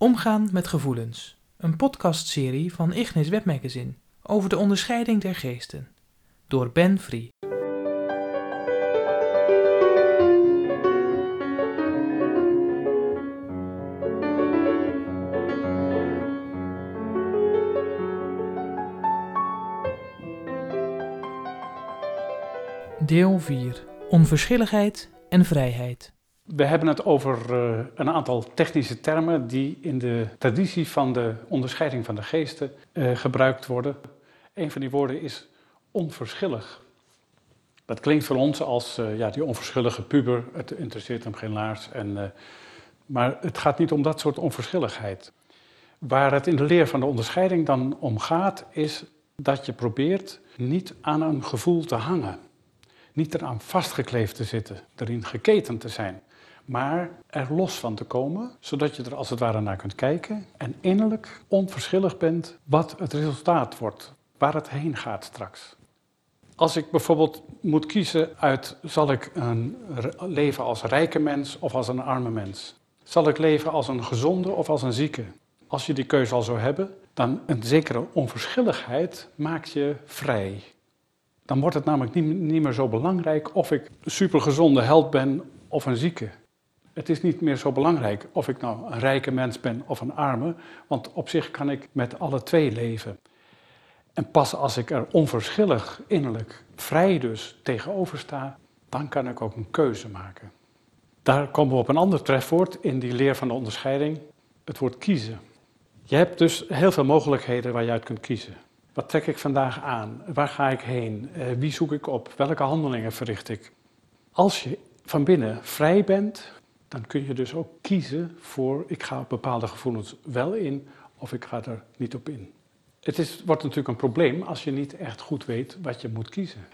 Omgaan met gevoelens. Een podcastserie van Ignis Webmagazine over de onderscheiding der geesten. Door Ben Free. Deel 4. Onverschilligheid en vrijheid. We hebben het over uh, een aantal technische termen die in de traditie van de onderscheiding van de geesten uh, gebruikt worden. Een van die woorden is onverschillig. Dat klinkt voor ons als uh, ja, die onverschillige puber, het interesseert hem geen laars. En, maar het gaat niet om dat soort onverschilligheid. Waar het in de leer van de onderscheiding dan om gaat, is dat je probeert niet aan een gevoel te hangen. Niet eraan vastgekleefd te zitten, erin geketend te zijn maar er los van te komen, zodat je er als het ware naar kunt kijken en innerlijk onverschillig bent wat het resultaat wordt, waar het heen gaat straks. Als ik bijvoorbeeld moet kiezen uit, zal ik een leven als rijke mens of als een arme mens? Zal ik leven als een gezonde of als een zieke? Als je die keuze al zou hebben, dan een zekere onverschilligheid maakt je vrij. Dan wordt het namelijk niet, niet meer zo belangrijk of ik supergezonde held ben of een zieke. Het is niet meer zo belangrijk of ik nou een rijke mens ben of een arme, want op zich kan ik met alle twee leven. En pas als ik er onverschillig, innerlijk, vrij dus tegenover sta, dan kan ik ook een keuze maken. Daar komen we op een ander trefwoord in die leer van de onderscheiding, het woord kiezen. Je hebt dus heel veel mogelijkheden waar je uit kunt kiezen. Wat trek ik vandaag aan? Waar ga ik heen? Eh, wie zoek ik op? Welke handelingen verricht ik? Als je van binnen vrij bent, dan kun je dus ook kiezen voor ik ga op bepaalde gevoelens wel in of ik ga er niet op in. Het is, wordt natuurlijk een probleem als je niet echt goed weet wat je moet kiezen.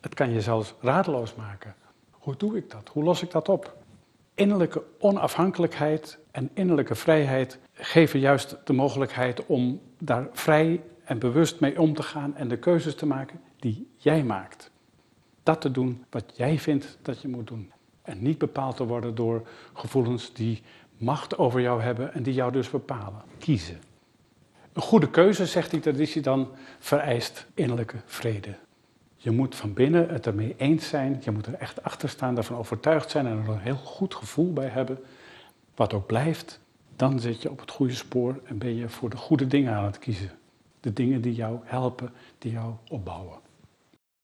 Het kan je zelfs radeloos maken. Hoe doe ik dat? Hoe los ik dat op? Innerlijke onafhankelijkheid en innerlijke vrijheid geven juist de mogelijkheid om daar vrij en bewust mee om te gaan en de keuzes te maken die jij maakt. Dat te doen wat jij vindt dat je moet doen. En niet bepaald te worden door gevoelens die macht over jou hebben en die jou dus bepalen. Kiezen. Een goede keuze, zegt die traditie dan, vereist innerlijke vrede. Je moet van binnen het ermee eens zijn, je moet er echt achter staan, daarvan overtuigd zijn en er een heel goed gevoel bij hebben. Wat ook blijft, dan zit je op het goede spoor en ben je voor de goede dingen aan het kiezen. De dingen die jou helpen, die jou opbouwen.